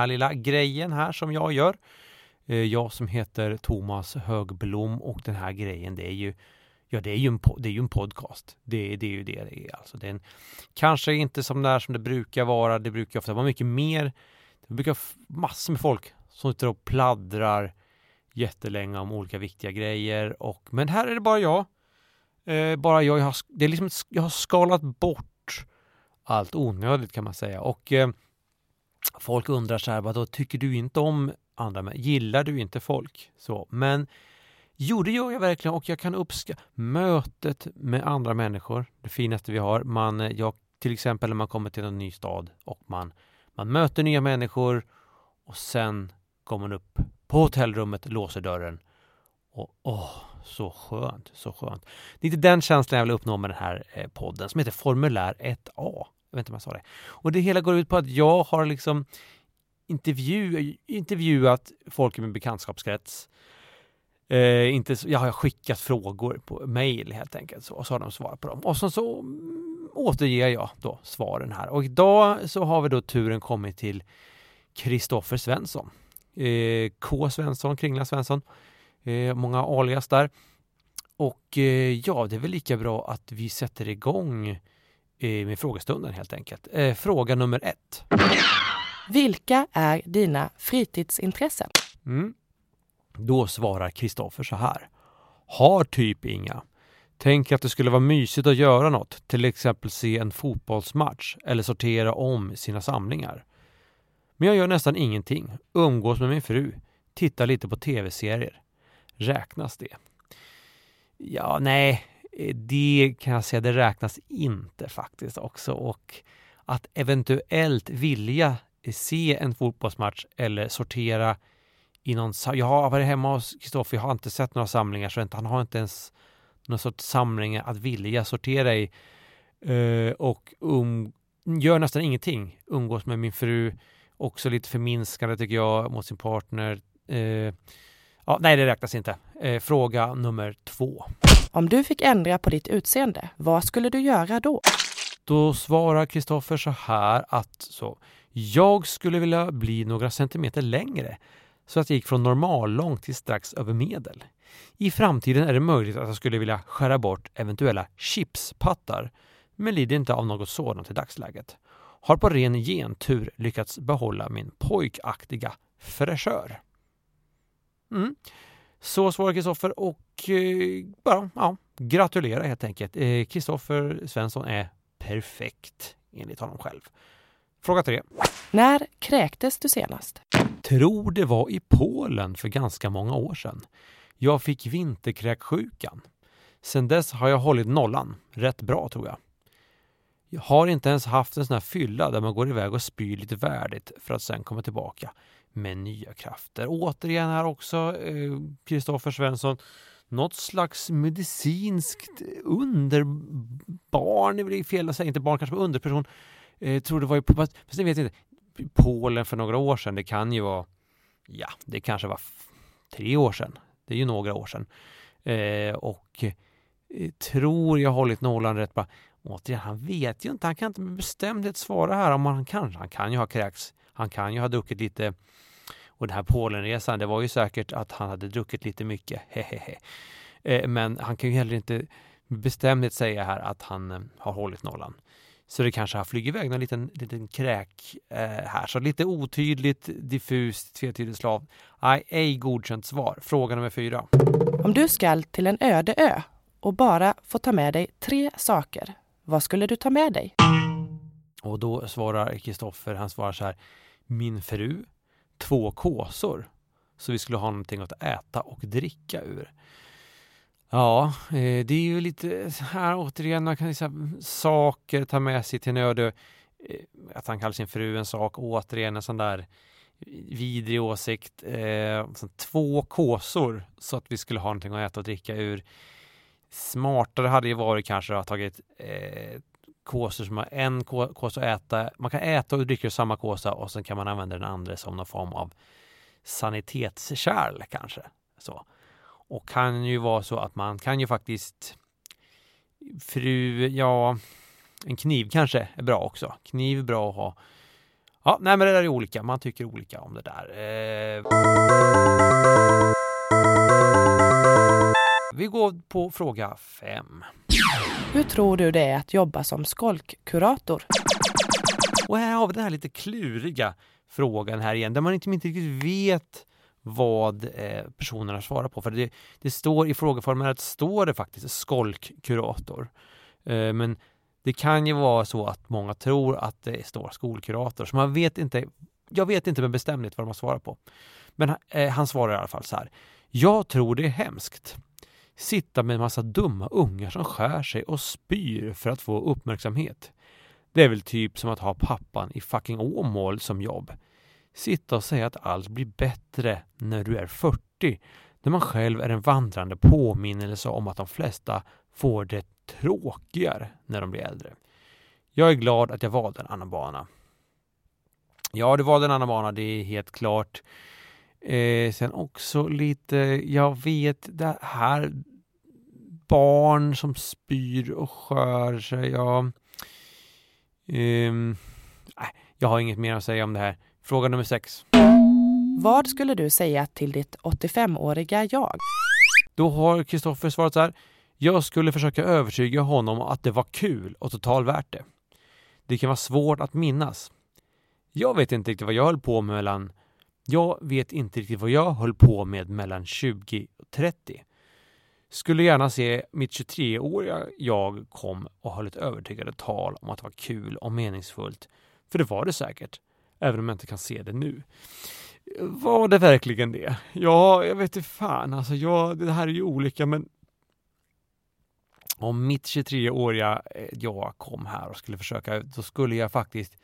här lilla grejen här som jag gör. Eh, jag som heter Thomas Högblom och den här grejen det är ju Ja, det är ju en, det är ju en podcast. Det, det är ju det det är. Alltså, det är en, kanske inte som det är som det brukar vara. Det brukar ofta vara mycket mer. Det brukar massor med folk som sitter och pladdrar jättelänge om olika viktiga grejer. Och, men här är det bara jag. Eh, bara jag. Jag har, det är liksom, jag har skalat bort allt onödigt kan man säga. Och eh, folk undrar så här, vadå, tycker du inte om andra människor? Gillar du inte folk? Så, men Jo, det gör jag verkligen och jag kan uppskatta mötet med andra människor. Det finaste vi har. Man, eh, jag, till exempel när man kommer till en ny stad och man, man möter nya människor och sen går man upp på hotellrummet, låser dörren och åh, så skönt, så skönt. Det är inte den känslan jag vill uppnå med den här eh, podden som heter Formulär 1A. Jag vet inte om jag sa det. Och det hela går ut på att jag har liksom intervju, intervjuat folk i min bekantskapskrets Eh, inte, jag har skickat frågor på mail helt enkelt så, och så har de svarat på dem. Och så, så mm, återger jag då svaren här. Och idag så har vi då turen kommit till Kristoffer Svensson. Eh, K Svensson, Kringla Svensson. Eh, många alias där. Och eh, ja, det är väl lika bra att vi sätter igång eh, med frågestunden helt enkelt. Eh, fråga nummer ett. Vilka är dina fritidsintressen? Mm. Då svarar Kristoffer så här. Har typ inga. Tänker att det skulle vara mysigt att göra något, till exempel se en fotbollsmatch eller sortera om sina samlingar. Men jag gör nästan ingenting, umgås med min fru, tittar lite på tv-serier. Räknas det? Ja, nej, Eh, det kan jag säga, det räknas inte faktiskt också. Och att eventuellt vilja eh, se en fotbollsmatch eller sortera i någon, jag har varit hemma hos Kristoffer, jag har inte sett några samlingar så han har inte ens någon sorts samlingar att vilja sortera i. Eh, och um, gör nästan ingenting. Umgås med min fru, också lite förminskande tycker jag mot sin partner. Ja, nej, det räknas inte. Fråga nummer två. Om du fick ändra på ditt utseende, vad skulle du göra då? Då svarar Kristoffer så här att så, jag skulle vilja bli några centimeter längre så att jag gick från normallång till strax över medel. I framtiden är det möjligt att jag skulle vilja skära bort eventuella chipspattar, men lider inte av något sådant i dagsläget. Har på ren gentur lyckats behålla min pojkaktiga fräschör. Mm. Så svarar Kristoffer och eh, bara ja, gratulera helt enkelt. Kristoffer eh, Svensson är perfekt enligt honom själv. Fråga tre. När kräktes du senast? Tror det var i Polen för ganska många år sedan. Jag fick vinterkräksjukan. Sen dess har jag hållit nollan. Rätt bra tror jag. Jag har inte ens haft en sån här fylla där man går iväg och spyr lite värdigt för att sen komma tillbaka med nya krafter. Återigen här också, eh, Kristoffer eh, Svensson, något slags medicinskt underbarn, det är fel att säga, inte barn kanske, men underperson eh, tror det var ju, fast det vet inte, Polen för några år sedan, det kan ju vara, ja, det kanske var tre år sedan. Det är ju några år sedan. Eh, och eh, tror jag hållit nollan rätt bra. Återigen, han vet ju inte, han kan inte med bestämdhet svara här om han kan. Han kan ju ha kräkts, han kan ju ha druckit lite och den här Polenresan, det var ju säkert att han hade druckit llite mycket, hehehe. Eh, men han kan ju heller inte med bestämdhet säga här att han eh, har hållit nollan. Så det kanske har flugit iväg någon liten, liten kräk eh, här. Så lite otydligt, diffust, tvetydigt slav. Nej, ej godkänt svar. Fråga nummer fyra. Om du skall till en öde ö och bara få ta med dig tre saker, vad skulle du ta med dig? Och då svarar Kristoffer, han svarar så här. Min fru, två kåsor. Så vi skulle ha någonting att äta och dricka ur. Ja, eh, det är ju lite här återigen, man kan säga mm, saker ta med sig till nöd. Eh, att han kallar sin fru en sak, återigen en sån där vidrig åsikt. Eh, två kåsor så att vi skulle ha någonting att äta och dricka ur. Smartare hade ju varit kanske att ha tagit kåsor som har en kåsa att äta. Man kan äta och dricka ur samma kåsa och sen kan man använda den andra som någon form av sanitetskärl kanske. Så. Och kan ju vara så att man kan ju faktiskt fru, ja, en kniv kanske är bra också. Kniv är bra att ha. Ja, nej men det där är olika. Man tycker olika om det där. Eh... Vi går på fråga fem. Hur tror du det är att jobba som skolkkurator? Och här har vi den här lite kluriga frågan här igen, där man inte, inte riktigt vet vad eh, personerna svarar på. För det, det står i frågeformuläret står det faktiskt skolkkurator. Eh, men det kan ju vara så att många tror att det står skolkurator, så man vet inte. Jag vet inte med bestämdhet vad de har svarat på. Men eh, han svarar i alla fall så här. Jag tror det är hemskt. Sitta med en massa dumma ungar som skär sig och spyr för att få uppmärksamhet. Det är väl typ som att ha pappan i fucking Åmål som jobb. Sitta och säga att allt blir bättre när du är 40, när man själv är en vandrande påminnelse om att de flesta får det tråkigare när de blir äldre. Jag är glad att jag valde en annan bana. Ja, du valde en annan bana, det är helt klart. Eh, sen också lite, jag vet det här barn som spyr och skör sig. Ja, Um, jag har inget mer att säga om det här. Fråga nummer sex. Vad skulle du säga till ditt 85-åriga jag? Då har Kristoffer svarat så här. Jag skulle försöka övertyga honom att det var kul och totalt värt det. Det kan vara svårt att minnas. Jag vet inte riktigt vad jag höll på med mellan jag vet inte riktigt vad jag höll på med mellan 20 och 30. Skulle gärna se mitt 23-åriga jag kom och höll ett övertygande tal om att det var kul och meningsfullt. För det var det säkert, även om jag inte kan se det nu. Var det verkligen det? Ja, jag vet inte fan. Alltså, jag, det här är ju olika, men om mitt 23-åriga eh, jag kom här och skulle försöka, då skulle jag faktiskt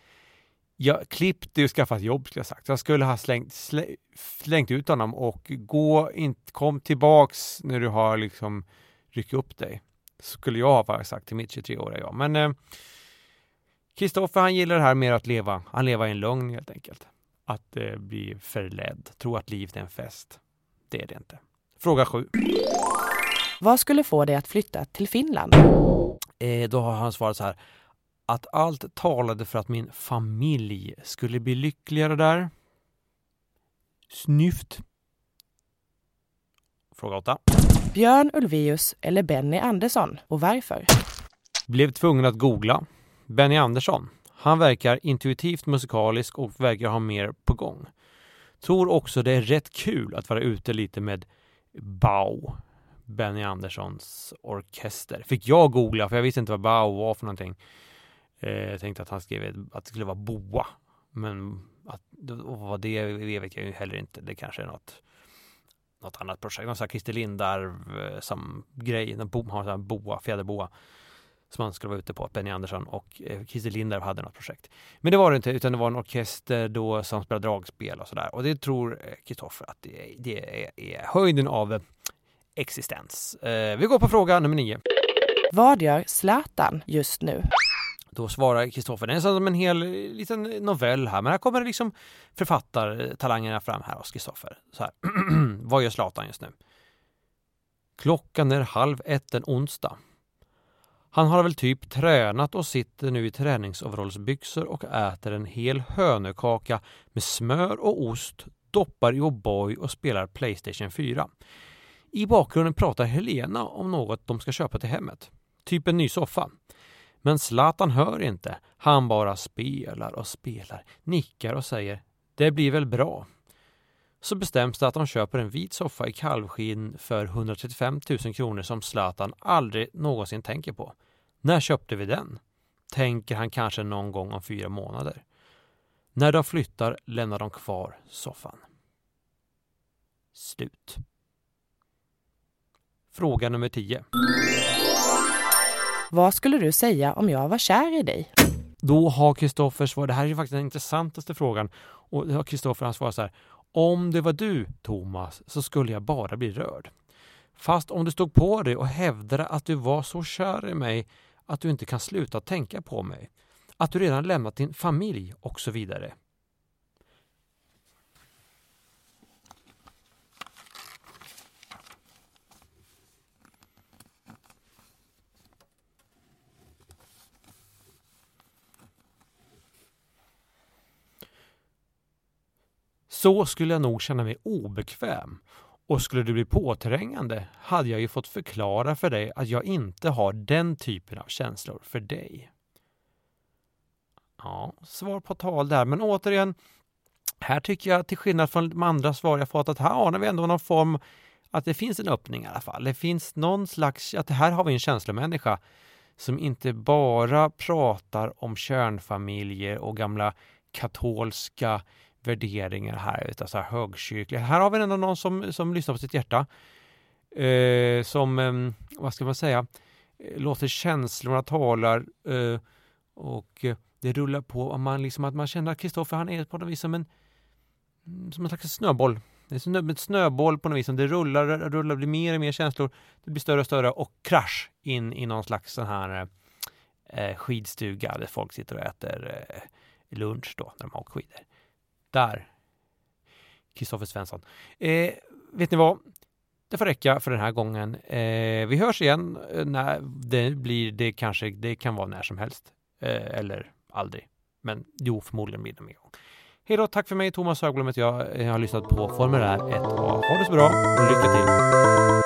jag klippte och skaffat jobb skulle jag sagt. Jag skulle ha slängt, slängt ut honom och gå in, kom tillbaks när du har liksom ryckt upp dig. Skulle jag ha sagt till mitt 23-åriga jag. Men Kristoffer eh, han gillar det här med att leva. Han lever i en lögn helt enkelt. Att eh, bli förledd, tro att livet är en fest. Det är det inte. Fråga sju. Vad skulle få dig att flytta till Finland? Eh, då har han svarat så här att allt talade för att min familj skulle bli lyckligare där. Snyft. Fråga 8. Björn Ulvaeus eller Benny Andersson och varför? Blev tvungen att googla. Benny Andersson. Han verkar intuitivt musikalisk och verkar ha mer på gång. Tror också det är rätt kul att vara ute lite med Bau, Benny Anderssons orkester. Fick jag googla för jag visste inte vad Bau var för någonting. Eh, jag tänkte att han skrev att det skulle vara boa. Men att, vad det är vet jag ju heller inte. Det kanske är något, något annat projekt. Någon sån här Christer Lindarw eh, som grej, Han har en boa, fjäderboa. Som han skulle vara ute på. Benny Andersson och eh, Christer Lindarw hade något projekt. Men det var det inte utan det var en orkester då som spelade dragspel och sådär. Och det tror eh, Kristoffer att det, är, det är, höjden av existens. Vi går på fråga nummer nio. Vad gör Zlatan just nu? Då svarar Kristoffer, det är som en hel eh, liten novell här, men här kommer liksom författartalangerna fram här hos Kristoffer. Så här. Vad gör Zlatan just nu? Klockan är halv ett en onsdag. Han har väl typ tränat och sitter nu i träningsoverallsbyxor och äter en hel hönökaka med smör och ost, doppar i O'boy och spelar Playstation 4. I bakgrunden pratar Helena om något de ska köpa till hemmet. Typ en ny soffa. Men Zlatan hör inte. Han bara spelar och spelar, nickar och säger det blir väl bra. Så bestäms det att de köper en vit soffa i kalvskinn för 135 000 kronor som Zlatan aldrig någonsin tänker på. När köpte vi den? Tänker han kanske någon gång om fyra månader. När de flyttar lämnar de kvar soffan. Slut. Fråga nummer 10. Vad skulle du säga om jag var kär i dig? Då har Kristoffer svarat, det här är ju faktiskt den intressantaste frågan, och då har Kristoffer svarat så här. Om det var du, Thomas, så skulle jag bara bli rörd. Fast om du stod på dig och hävdade att du var så kär i mig att du inte kan sluta tänka på mig, att du redan lämnat din familj och så vidare. Så skulle jag nog känna mig obekväm. Och skulle du bli påträngande hade jag ju fått förklara för dig att jag inte har den typen av känslor för dig. Ja, svar på tal där, men återigen, här tycker jag till skillnad från de andra svar jag fått att här anar vi ändå någon form att det finns en öppning i alla fall. Det finns någon slags, att här har vi en känslomänniska som inte bara pratar om kärnfamiljer och gamla katolska värderingar här, utan så här högkyrkliga. Här har vi ändå någon som, som lyssnar på sitt hjärta. Eh, som, eh, vad ska man säga, eh, låter känslorna tala eh, och det rullar på. Man liksom, att man känner att Kristoffer han är på något vis som en, mm, som en slags snöboll. Det är som en snöboll på något vis. Som det rullar, rullar, blir mer och mer känslor. Det blir större och större och krasch in i någon slags sån här eh, skidstuga där folk sitter och äter eh, lunch då, när de har skidor. Där. Kristoffer Svensson. Eh, vet ni vad? Det får räcka för den här gången. Eh, vi hörs igen eh, när det blir, det kanske, det kan vara när som helst. Eh, eller aldrig. Men jo, förmodligen blir det en gång. Hej då, tack för mig Thomas Högblom heter jag, jag har lyssnat på Formulär 1A. ha det så bra och lycka till!